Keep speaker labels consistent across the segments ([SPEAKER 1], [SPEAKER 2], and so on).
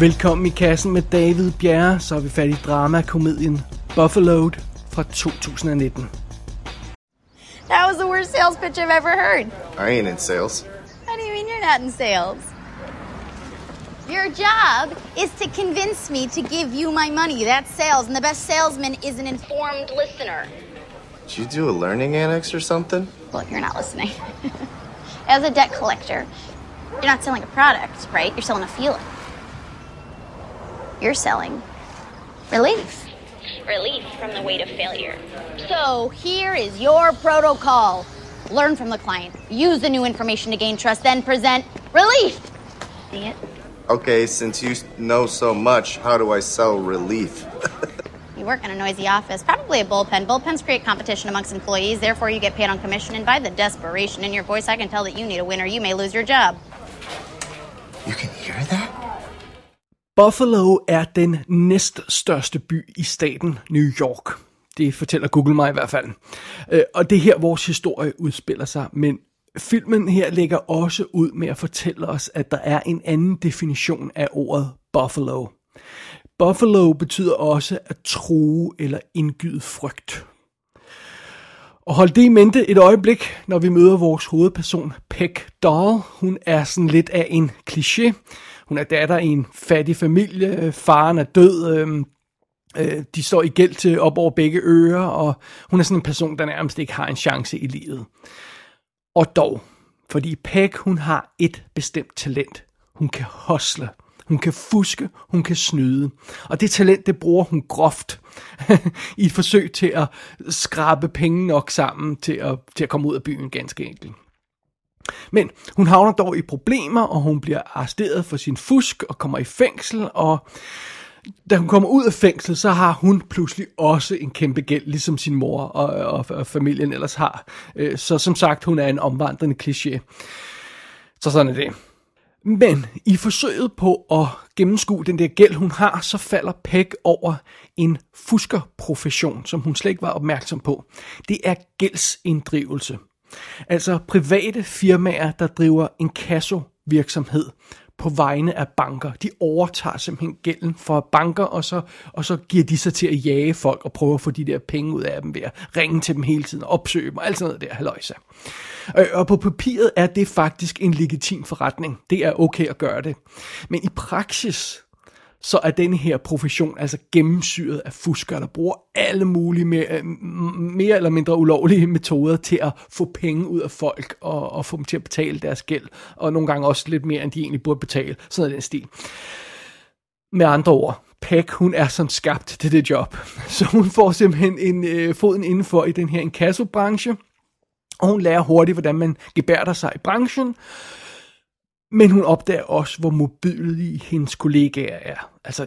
[SPEAKER 1] Velkommen i kassen med David Bjerre, så er vi fat i dramakomedien Buffalo fra 2019.
[SPEAKER 2] That was the worst sales pitch I've ever heard.
[SPEAKER 3] I ain't in sales.
[SPEAKER 2] How do you mean you're not in sales? Your job is to convince me to give you my money. That's sales, and the best salesman is an informed listener.
[SPEAKER 3] Did you do a learning annex or something?
[SPEAKER 2] Well, you're not listening. As a debt collector, you're not selling a product, right? You're selling a feeling. You're selling relief. Relief from the weight of failure. So here is your protocol. Learn from the client. Use the new information to gain trust, then present relief. See it?
[SPEAKER 3] Okay, since you know so much, how do I sell relief?
[SPEAKER 2] You work in a noisy office, probably a bullpen. Bullpens create competition amongst employees, therefore you get paid on commission. And by the desperation in your voice, I can tell that you need a winner. You may lose your job.
[SPEAKER 3] you can hear that?
[SPEAKER 1] Buffalo er den næststørste by i staten New York. Det fortæller Google mig i hvert fald. Øh, og det er her, vores historie udspiller sig. Men filmen her lægger også ud med at fortælle os, at der er en anden definition af ordet Buffalo. Buffalo betyder også at true eller indgyde frygt. Og hold det i mente et øjeblik, når vi møder vores hovedperson, Peg Doll. Hun er sådan lidt af en kliché. Hun er datter i en fattig familie, faren er død, øhm, øh, de står i gæld til op over begge ører, og hun er sådan en person, der nærmest ikke har en chance i livet. Og dog, fordi Peg, hun har et bestemt talent. Hun kan hosle. Hun kan fuske, hun kan snyde. Og det talent, det bruger hun groft i et forsøg til at skrabe penge nok sammen til at, til at komme ud af byen ganske enkelt. Men hun havner dog i problemer, og hun bliver arresteret for sin fusk og kommer i fængsel, og da hun kommer ud af fængsel, så har hun pludselig også en kæmpe gæld, ligesom sin mor og, og, og familien ellers har. Øh, så som sagt, hun er en omvandrende kliché. Så sådan er det. Men i forsøget på at gennemskue den der gæld, hun har, så falder Peg over en fuskerprofession, som hun slet ikke var opmærksom på. Det er gældsinddrivelse. Altså private firmaer, der driver en kasso-virksomhed på vegne af banker. De overtager simpelthen gælden for banker, og så, og så giver de sig til at jage folk og prøve at få de der penge ud af dem ved at ringe til dem hele tiden og opsøge dem og alt sådan noget der, halløjsa. Øh, og på papiret er det faktisk en legitim forretning. Det er okay at gøre det. Men i praksis, så er den her profession altså gennemsyret af fuskere, der bruger alle mulige mere, øh, mere eller mindre ulovlige metoder til at få penge ud af folk og, og få dem til at betale deres gæld, og nogle gange også lidt mere, end de egentlig burde betale. Sådan er den stil. Med andre ord, Peck, hun er som skabt til det job. Så hun får simpelthen en øh, foden indenfor i den her inkassobranche, og hun lærer hurtigt, hvordan man gebærder sig i branchen, men hun opdager også, hvor modbydelige hendes kollegaer er. Altså,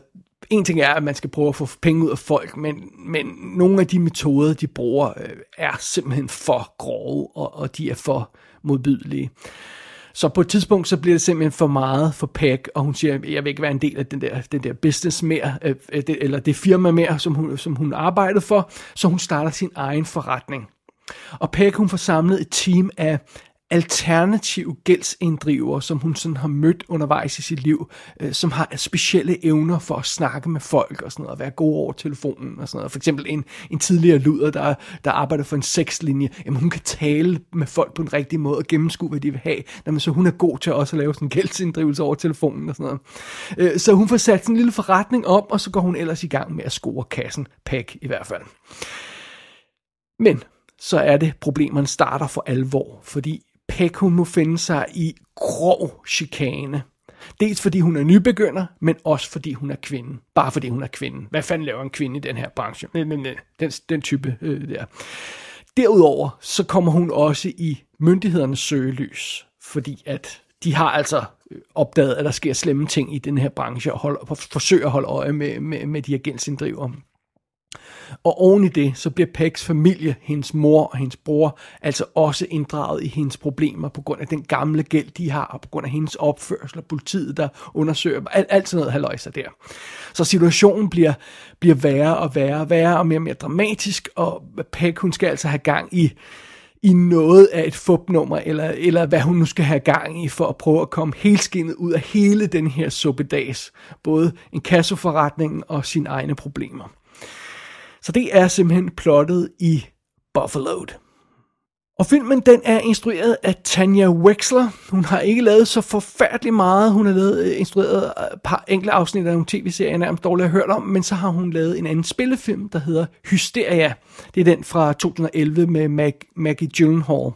[SPEAKER 1] en ting er, at man skal prøve at få penge ud af folk, men, men nogle af de metoder, de bruger, øh, er simpelthen for grove, og, og de er for modbydelige. Så på et tidspunkt, så bliver det simpelthen for meget for Peg, og hun siger, jeg vil ikke være en del af den der, den der business mere, øh, øh det, eller det firma mere, som hun, som hun arbejdede for, så hun starter sin egen forretning. Og Peg, hun får samlet et team af alternative gældsinddriver, som hun sådan har mødt undervejs i sit liv, øh, som har specielle evner for at snakke med folk og sådan noget, og være god over telefonen og sådan noget. For eksempel en, en tidligere luder, der, der arbejder for en sexlinje, jamen hun kan tale med folk på en rigtig måde og gennemskue, hvad de vil have. Jamen, så hun er god til også at lave sådan en gældsinddrivelse over telefonen og sådan noget. Øh, så hun får sat sådan en lille forretning op, og så går hun ellers i gang med at score kassen, Pæk i hvert fald. Men så er det, problemerne starter for alvor, fordi Peck, hun må finde sig i grov chikane. Dels fordi hun er nybegynder, men også fordi hun er kvinde. Bare fordi hun er kvinde. Hvad fanden laver en kvinde i den her branche? Nej, nej. Den, den type øh, der. Derudover så kommer hun også i myndighedernes søgelys, fordi at de har altså øh, opdaget, at der sker slemme ting i den her branche, og holder, forsøger at holde øje med, med, med de her gældsinddrivere. Og oven i det, så bliver Pegs familie, hendes mor og hendes bror, altså også inddraget i hendes problemer på grund af den gamle gæld, de har, og på grund af hendes opførsel, og politiet, der undersøger dem, alt, alt sådan noget haløjser der. Så situationen bliver, bliver værre og værre og værre, og mere og mere dramatisk, og Peg, hun skal altså have gang i, i noget af et fupnummer, eller, eller hvad hun nu skal have gang i, for at prøve at komme helskindet ud af hele den her suppedags. Både en kasseforretning og sine egne problemer. Så det er simpelthen plottet i Buffalo. Og filmen den er instrueret af Tanya Wexler. Hun har ikke lavet så forfærdeligt meget. Hun har lavet, øh, instrueret øh, et par enkelte afsnit af nogle tv-serier, nærmest dårligt har hørt om, men så har hun lavet en anden spillefilm, der hedder Hysteria. Det er den fra 2011 med Mag- Maggie Gyllenhaal.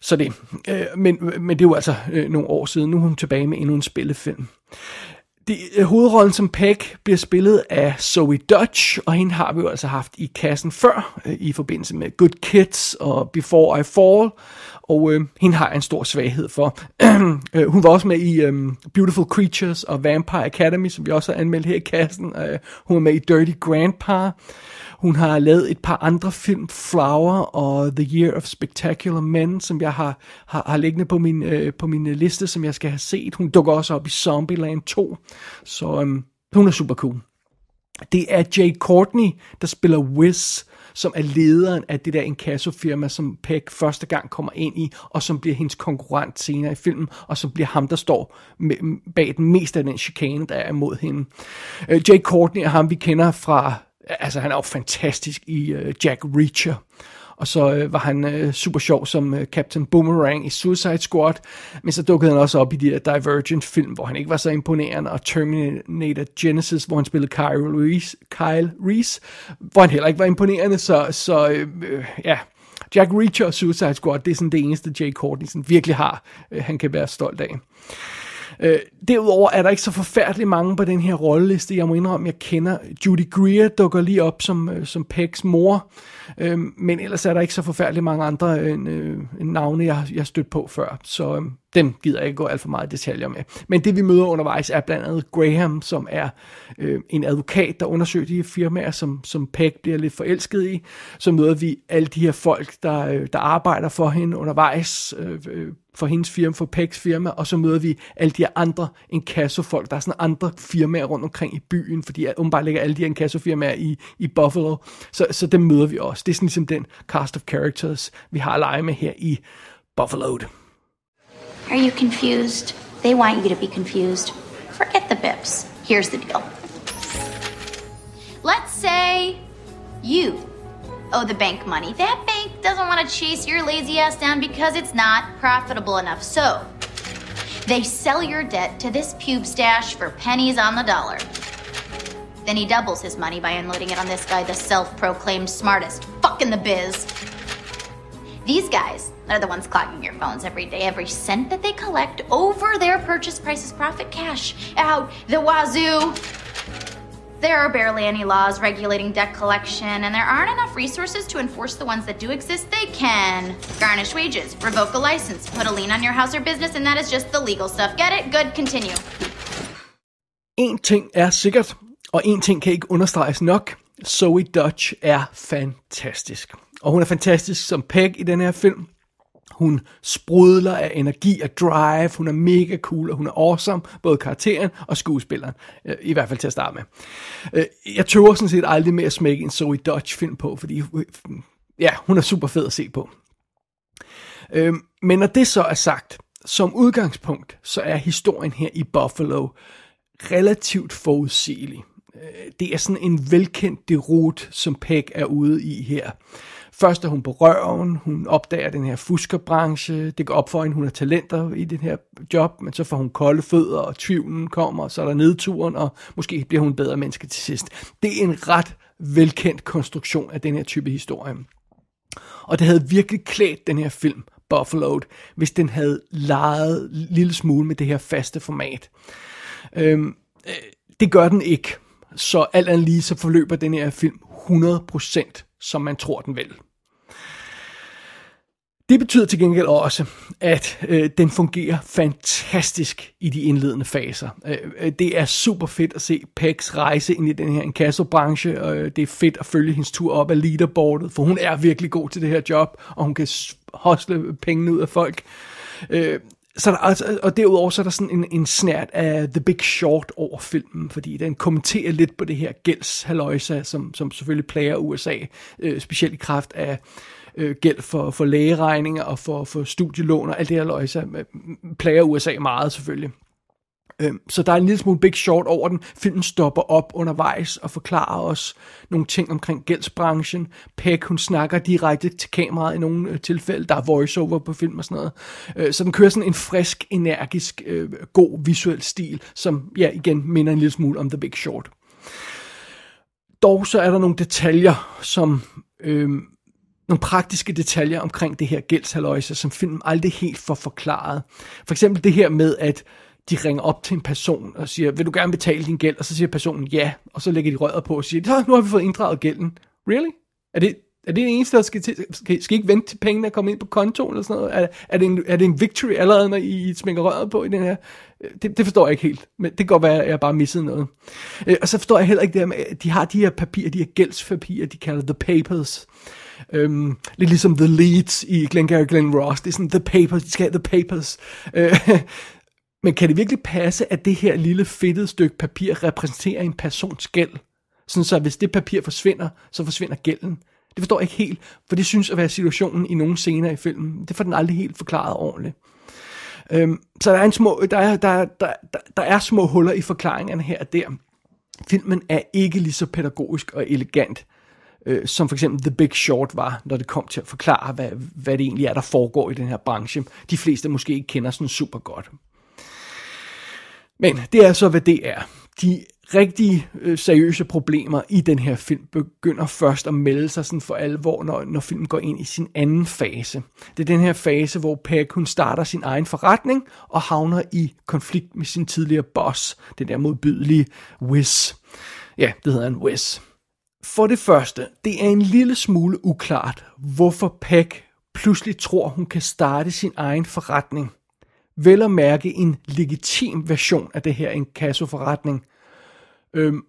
[SPEAKER 1] Så det. Øh, men, men det er jo altså øh, nogle år siden. Nu er hun tilbage med endnu en spillefilm. De, øh, hovedrollen som Peg bliver spillet af Zoe Dutch, og hende har vi jo altså haft i kassen før, øh, i forbindelse med Good Kids og Before I Fall, og øh, hende har jeg en stor svaghed for. øh, hun var også med i øh, Beautiful Creatures og Vampire Academy, som vi også har anmeldt her i kassen. Øh, hun var med i Dirty Grandpa. Hun har lavet et par andre film, Flower og The Year of Spectacular Men, som jeg har, har, har liggende på min, øh, på min øh, liste, som jeg skal have set. Hun dukker også op i Zombieland 2, så øhm, hun er super cool. Det er Jay Courtney, der spiller Wiz, som er lederen af det der inkassofirma, som Peg første gang kommer ind i, og som bliver hendes konkurrent senere i filmen, og som bliver ham, der står med, bag den meste af den chikane, der er imod hende. Øh, Jay Courtney er ham, vi kender fra altså han er jo fantastisk i uh, Jack Reacher. Og så øh, var han øh, super sjov som øh, Captain Boomerang i Suicide Squad. Men så dukkede han også op i de der Divergent-film, hvor han ikke var så imponerende. Og Terminator Genesis, hvor han spillede Kyle Reese, Kyle Reese hvor han heller ikke var imponerende. Så, så øh, øh ja, Jack Reacher og Suicide Squad, det er sådan det eneste Jay Courtney sådan virkelig har, øh, han kan være stolt af. Øh, derudover er der ikke så forfærdeligt mange på den her rolleliste. Jeg må indrømme, jeg kender Judy Greer dukker lige op som, øh, som Pegs mor. Øh, men ellers er der ikke så forfærdeligt mange andre øh, øh, navne, jeg, jeg har stødt på før. Så øh, dem gider jeg ikke gå alt for meget detaljer med. Men det vi møder undervejs er blandt andet Graham, som er øh, en advokat, der undersøger de her firmaer, som, som Peg bliver lidt forelsket i. Så møder vi alle de her folk, der, øh, der arbejder for hende undervejs, øh, øh for hendes firma, for Pegs firma, og så møder vi alle de her andre inkassofolk. Der er sådan andre firmaer rundt omkring i byen, fordi umiddelbart ligger alle de her inkassofirmaer i, i Buffalo. Så, så dem møder vi også. Det er sådan ligesom den cast of characters, vi har at lege med her i Buffalo.
[SPEAKER 2] Are you confused? They want you to be confused. Forget the bips. Here's the deal. Let's say you owe the bank money. That bank doesn't want to chase your lazy ass down because it's not profitable enough. So, they sell your debt to this pube stash for pennies on the dollar. Then he doubles his money by unloading it on this guy, the self proclaimed smartest fuck in the biz. These guys are the ones clogging your phones every day. Every cent that they collect over their purchase price is profit cash out the wazoo. There are barely any laws regulating debt collection, and there aren't enough resources to enforce the ones that do exist. They can garnish wages, revoke a license, put a lien on your house or business, and that is just the legal stuff. Get it? Good, continue.
[SPEAKER 1] En ting er sikkert, og en ting kan ikke understreges nok. Zoe Dutch er fantastisk. Og hun er fantastisk som Peg i den her film. Hun sprudler af energi og drive, hun er mega cool, og hun er awesome, både karakteren og skuespilleren, øh, i hvert fald til at starte med. Øh, jeg tøver sådan set aldrig med at smække en Zoe Dodge film på, fordi ja, hun er super fed at se på. Øh, men når det så er sagt, som udgangspunkt, så er historien her i Buffalo relativt forudsigelig. Det er sådan en velkendt derut, som Peg er ude i her. Først er hun på røven, hun opdager den her fuskerbranche, det går op for hende, hun har talenter i den her job, men så får hun kolde fødder, og tvivlen kommer, og så er der nedturen, og måske bliver hun en bedre menneske til sidst. Det er en ret velkendt konstruktion af den her type historie. Og det havde virkelig klædt den her film, Buffalo, hvis den havde leget en lille smule med det her faste format. Øhm, øh, det gør den ikke. Så alt andet lige, så forløber den her film 100% som man tror, den vil. Det betyder til gengæld også, at øh, den fungerer fantastisk i de indledende faser. Øh, øh det er super fedt at se Pegs rejse ind i den her inkassobranche, og øh, det er fedt at følge hendes tur op af leaderboardet, for hun er virkelig god til det her job, og hun kan hosle pengene ud af folk. Øh, så der, altså, og derudover så er der sådan en, en snært af The Big Short over filmen, fordi den kommenterer lidt på det her gældshaløjsa, som, som selvfølgelig plager USA, øh, specielt i kraft af øh, gæld for, for lægeregninger og for, for studielån og alt det her løjsa, plager USA meget selvfølgelig. Øhm, så der er en lille smule Big Short over den. Filmen stopper op undervejs og forklarer os nogle ting omkring gældsbranchen. Peg, hun snakker direkte til kameraet i nogle øh, tilfælde. Der er voiceover på film og sådan noget. Øh, så den kører sådan en frisk, energisk, øh, god visuel stil, som ja, igen minder en lille smule om The Big Short. Dog så er der nogle detaljer, som... Øh, nogle praktiske detaljer omkring det her gældshaløjse, som filmen aldrig helt får forklaret. For eksempel det her med, at de ringer op til en person og siger, vil du gerne betale din gæld? Og så siger personen ja, og så lægger de røret på og siger, nu har vi fået inddraget gælden. Really? Er det, er det det eneste, der skal til? Skal, skal I ikke vente til pengene er kommet ind på kontoen eller sådan noget? Er, er, det en, er det en victory allerede, når I smækker røret på i den her? Det, det forstår jeg ikke helt, men det kan godt være, at jeg bare missede noget. Øh, og så forstår jeg heller ikke det med, at de har de her papirer, de her gældspapirer, de kalder the papers. Øhm, lidt ligesom The Leads i Glengarry Glen Ross. Det er sådan, The Papers, de skal have The Papers. Øh, men kan det virkelig passe, at det her lille fedtede stykke papir repræsenterer en persons gæld? Sådan så hvis det papir forsvinder, så forsvinder gælden. Det forstår jeg ikke helt, for det synes at være situationen i nogle scener i filmen. Det får den aldrig helt forklaret ordentligt. Øhm, så der er, en små, der, er, der, der, der, der er små huller i forklaringerne her og der. Filmen er ikke lige så pædagogisk og elegant, øh, som for eksempel The Big Short var, når det kom til at forklare, hvad, hvad det egentlig er, der foregår i den her branche. De fleste måske ikke kender sådan super godt. Men det er så, hvad det er. De rigtig øh, seriøse problemer i den her film begynder først at melde sig sådan for alvor, når, når filmen går ind i sin anden fase. Det er den her fase, hvor Peg hun starter sin egen forretning og havner i konflikt med sin tidligere boss, den der modbydelige Wiz. Ja, det hedder en Wiz. For det første, det er en lille smule uklart, hvorfor Peg pludselig tror, hun kan starte sin egen forretning – vel at mærke en legitim version af det her en kasseforretning. Øhm,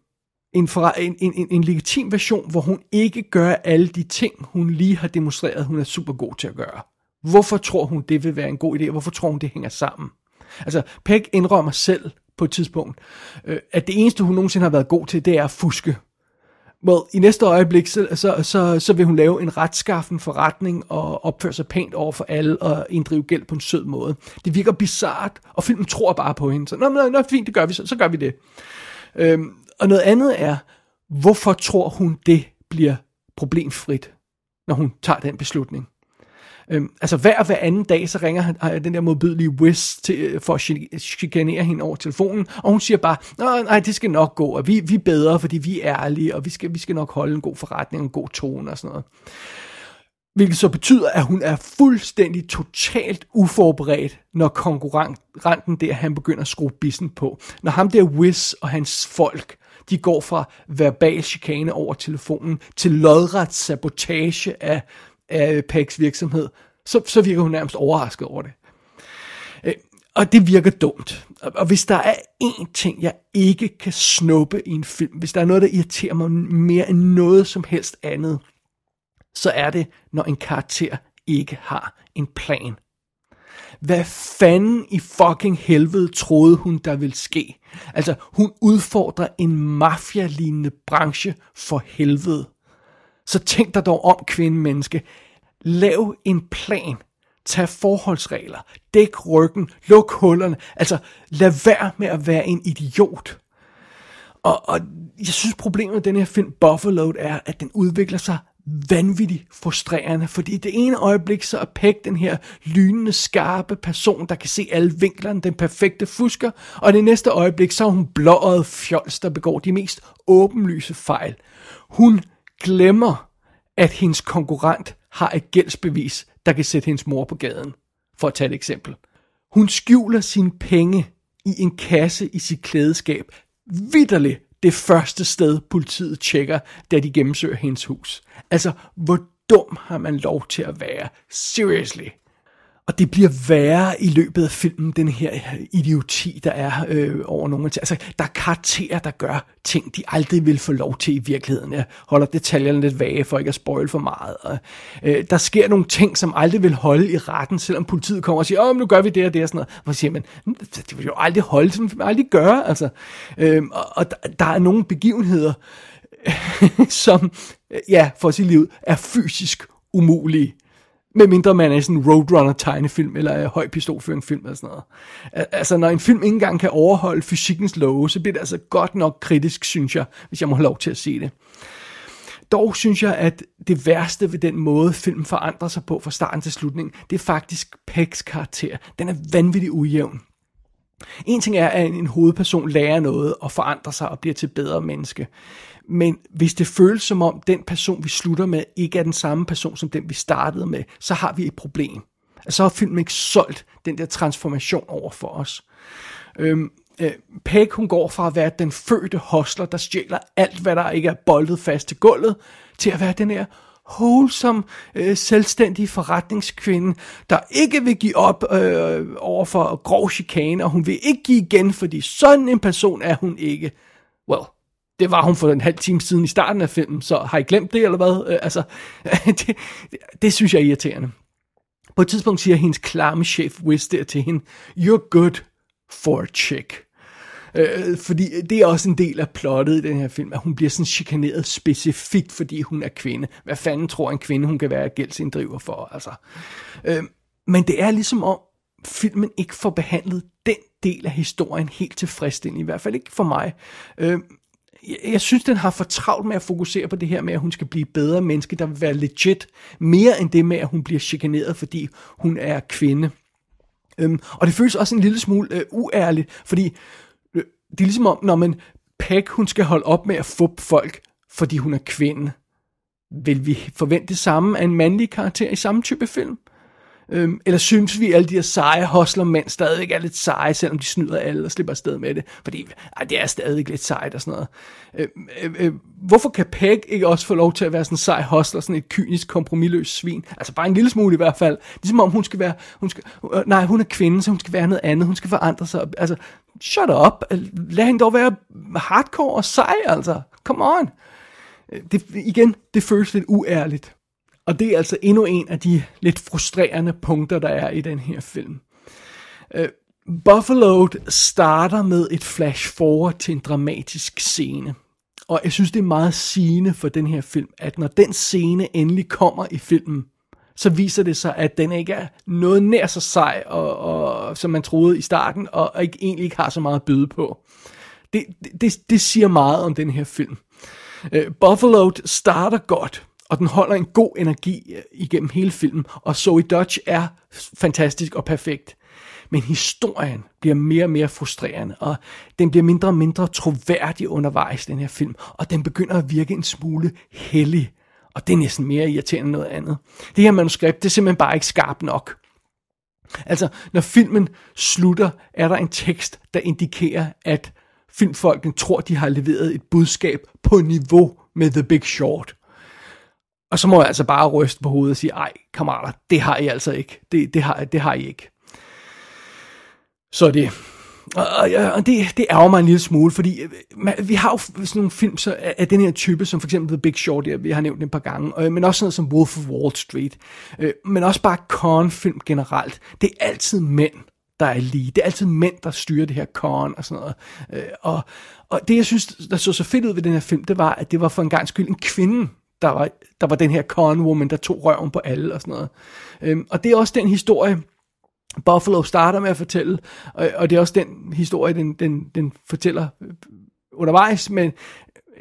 [SPEAKER 1] en, for, en, en, en legitim version, hvor hun ikke gør alle de ting, hun lige har demonstreret, hun er super god til at gøre. Hvorfor tror hun, det vil være en god idé, hvorfor tror hun, det hænger sammen? Altså, Peg indrømmer selv på et tidspunkt, øh, at det eneste, hun nogensinde har været god til, det er at fuske. Well, i næste øjeblik, så, så, så, så vil hun lave en retskaffen forretning og opføre sig pænt over for alle og inddrive gæld på en sød måde. Det virker bizart, og filmen tror bare på hende. Så, nå, nå, nå fint, det gør vi, så, så gør vi det. Øhm, og noget andet er, hvorfor tror hun, det bliver problemfrit, når hun tager den beslutning? Øhm, altså hver hver anden dag, så ringer han, den der modbydelige Wiz til, øh, for at chikanere hende over telefonen, og hun siger bare, nej, det skal nok gå, og vi, vi er bedre, fordi vi er ærlige, og vi skal, vi skal nok holde en god forretning, en god tone og sådan noget. Hvilket så betyder, at hun er fuldstændig totalt uforberedt, når konkurrenten der, han begynder at skrue bissen på. Når ham der Wiz og hans folk, de går fra verbal chikane over telefonen til lodret sabotage af af Pegs virksomhed, så, så virker hun nærmest overrasket over det. Øh, og det virker dumt. Og hvis der er én ting, jeg ikke kan snuppe i en film, hvis der er noget, der irriterer mig mere end noget som helst andet, så er det, når en karakter ikke har en plan. Hvad fanden i fucking helvede troede hun, der ville ske? Altså, hun udfordrer en mafialignende branche for helvede. Så tænk dig dog om, kvinde menneske. Lav en plan. Tag forholdsregler. Dæk ryggen. Luk hullerne. Altså, lad være med at være en idiot. Og, og jeg synes, problemet med den her film, Buffalo, er, at den udvikler sig vanvittigt frustrerende, fordi det ene øjeblik så er Peg den her lynende, skarpe person, der kan se alle vinklerne, den perfekte fusker, og det næste øjeblik så er hun blåret fjols, der begår de mest åbenlyse fejl. Hun glemmer, at hendes konkurrent har et gældsbevis, der kan sætte hendes mor på gaden, for at tage et eksempel. Hun skjuler sine penge i en kasse i sit klædeskab, vidderligt det første sted, politiet tjekker, da de gennemsøger hendes hus. Altså, hvor dum har man lov til at være? Seriously. Og det bliver værre i løbet af filmen, den her idioti, der er øh, over nogle ting. Altså, der er karakterer, der gør ting, de aldrig vil få lov til i virkeligheden. Jeg holder detaljerne lidt vage, for ikke at spoil for meget. Og, øh, der sker nogle ting, som aldrig vil holde i retten, selvom politiet kommer og siger, åh, nu gør vi det og det og sådan noget. Hvor siger man, det vil jo aldrig holde, sådan vil man aldrig gøre. Altså, øh, og, og der, der er nogle begivenheder, som, øh, ja, for at sige livet, er fysisk umulige. Med mindre man er sådan en Roadrunner-tegnefilm, eller en høj pistolføring-film, eller sådan noget. Altså, når en film ikke engang kan overholde fysikkens love, så bliver det altså godt nok kritisk, synes jeg, hvis jeg må have lov til at se det. Dog synes jeg, at det værste ved den måde, filmen forandrer sig på fra starten til slutningen, det er faktisk Pecks karakter. Den er vanvittigt ujævn. En ting er, at en hovedperson lærer noget og forandrer sig og bliver til bedre menneske. Men hvis det føles som om, den person, vi slutter med, ikke er den samme person, som den, vi startede med, så har vi et problem. Altså, så har filmen ikke solgt den der transformation over for os. Øhm, øh, Peg, hun går fra at være den fødte hostler, der stjæler alt, hvad der ikke er boldet fast til gulvet, til at være den her wholesome, øh, selvstændig forretningskvinde, der ikke vil give op øh, over for grov chikane, og hun vil ikke give igen, fordi sådan en person er hun ikke. Well, det var hun for en halv time siden i starten af filmen, så har I glemt det, eller hvad? Øh, altså, det, det, det synes jeg er irriterende. På et tidspunkt siger hendes klamme chef Wiz der til hende, You're good for a chick. Øh, fordi det er også en del af plottet i den her film, at hun bliver sådan chikaneret specifikt, fordi hun er kvinde. Hvad fanden tror en kvinde, hun kan være gældsinddriver for? Altså. Øh, men det er ligesom om, filmen ikke får behandlet den del af historien helt tilfredsstillende, i hvert fald ikke for mig. Øh, jeg jeg synes, den har for travlt med at fokusere på det her med, at hun skal blive bedre menneske, der vil være legit, mere end det med, at hun bliver chikaneret, fordi hun er kvinde. Øhm, og det føles også en lille smule øh, uærligt, fordi øh, det er ligesom om, når man Peg, hun skal holde op med at få folk, fordi hun er kvinde. Vil vi forvente det samme af en mandlig karakter i samme type film? Øhm, eller synes vi, at alle de her seje hostler mænd stadig er lidt seje, selvom de snyder alle og slipper afsted med det? Fordi ej, det er stadig lidt sejt og sådan noget. Øhm, øh, øh, hvorfor kan Peg ikke også få lov til at være sådan en sej hostler, sådan et kynisk, kompromilløs svin? Altså bare en lille smule i hvert fald. Ligesom om hun skal være, hun skal, øh, nej, hun er kvinde, så hun skal være noget andet, hun skal forandre sig. Altså, shut up. Lad hende dog være hardcore og sej, altså. Come on. Øh, det, igen, det føles lidt uærligt. Og det er altså endnu en af de lidt frustrerende punkter, der er i den her film. Øh, uh, Buffalo starter med et flash forward til en dramatisk scene. Og jeg synes, det er meget sigende for den her film, at når den scene endelig kommer i filmen, så viser det sig, at den ikke er noget nær så sej, og, og, som man troede i starten, og ikke, egentlig ikke har så meget at byde på. Det, det, det siger meget om den her film. Øh, uh, Buffalo starter godt, og den holder en god energi øh, igennem hele filmen, og Zoe Dodge er fantastisk og perfekt. Men historien bliver mere og mere frustrerende, og den bliver mindre og mindre troværdig undervejs, den her film, og den begynder at virke en smule hellig, og det er næsten mere irriterende end noget andet. Det her manuskript, det er simpelthen bare ikke skarpt nok. Altså, når filmen slutter, er der en tekst, der indikerer, at filmfolkene tror, de har leveret et budskab på niveau med The Big Short. Og så må jeg altså bare ryste på hovedet og sige, ej kammerater, det har I altså ikke. Det, det, har, det har I ikke. Så det, og, og det, det ærger mig en lille smule, fordi øh, man, vi har jo sådan nogle film så, af den her type, som for eksempel The Big Short, jeg, vi har nævnt den et par gange, men også sådan noget som Wolf of Wall Street, øh, men også bare con-film generelt. Det er altid mænd, der er lige. Det er altid mænd, der styrer det her con og sådan noget. Øh, og, og det, jeg synes, der så så fedt ud ved den her film, det var, at det var for en gang skyld en kvinde, der var, der var den her con woman, der tog røven på alle og sådan noget. Øhm, og det er også den historie, Buffalo starter med at fortælle, og, og det er også den historie, den, den, den fortæller øh, undervejs, men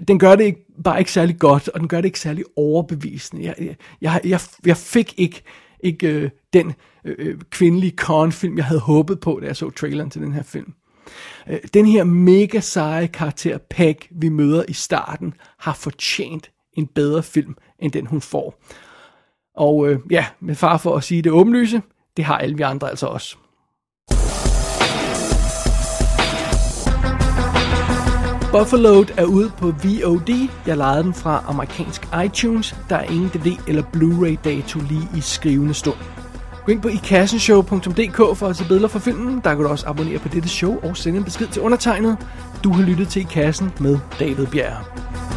[SPEAKER 1] den gør det ikke, bare ikke særlig godt, og den gør det ikke særlig overbevisende. Jeg, jeg, jeg, jeg fik ikke, ikke øh, den øh, øh kvindelige con-film, jeg havde håbet på, da jeg så traileren til den her film. Øh, den her mega seje karakter Peg, vi møder i starten, har fortjent en bedre film, end den hun får. Og øh, ja, med far for at sige det åbenlyse, det har alle vi andre altså også. Buffalo er ude på VOD. Jeg lejede den fra amerikansk iTunes. Der er ingen DVD eller Blu-ray dato lige i skrivende stund. Gå ind på ikassenshow.dk for at se billeder fra filmen. Der kan du også abonnere på dette show og sende en besked til undertegnet. Du har lyttet til I Kassen med David Bjerg.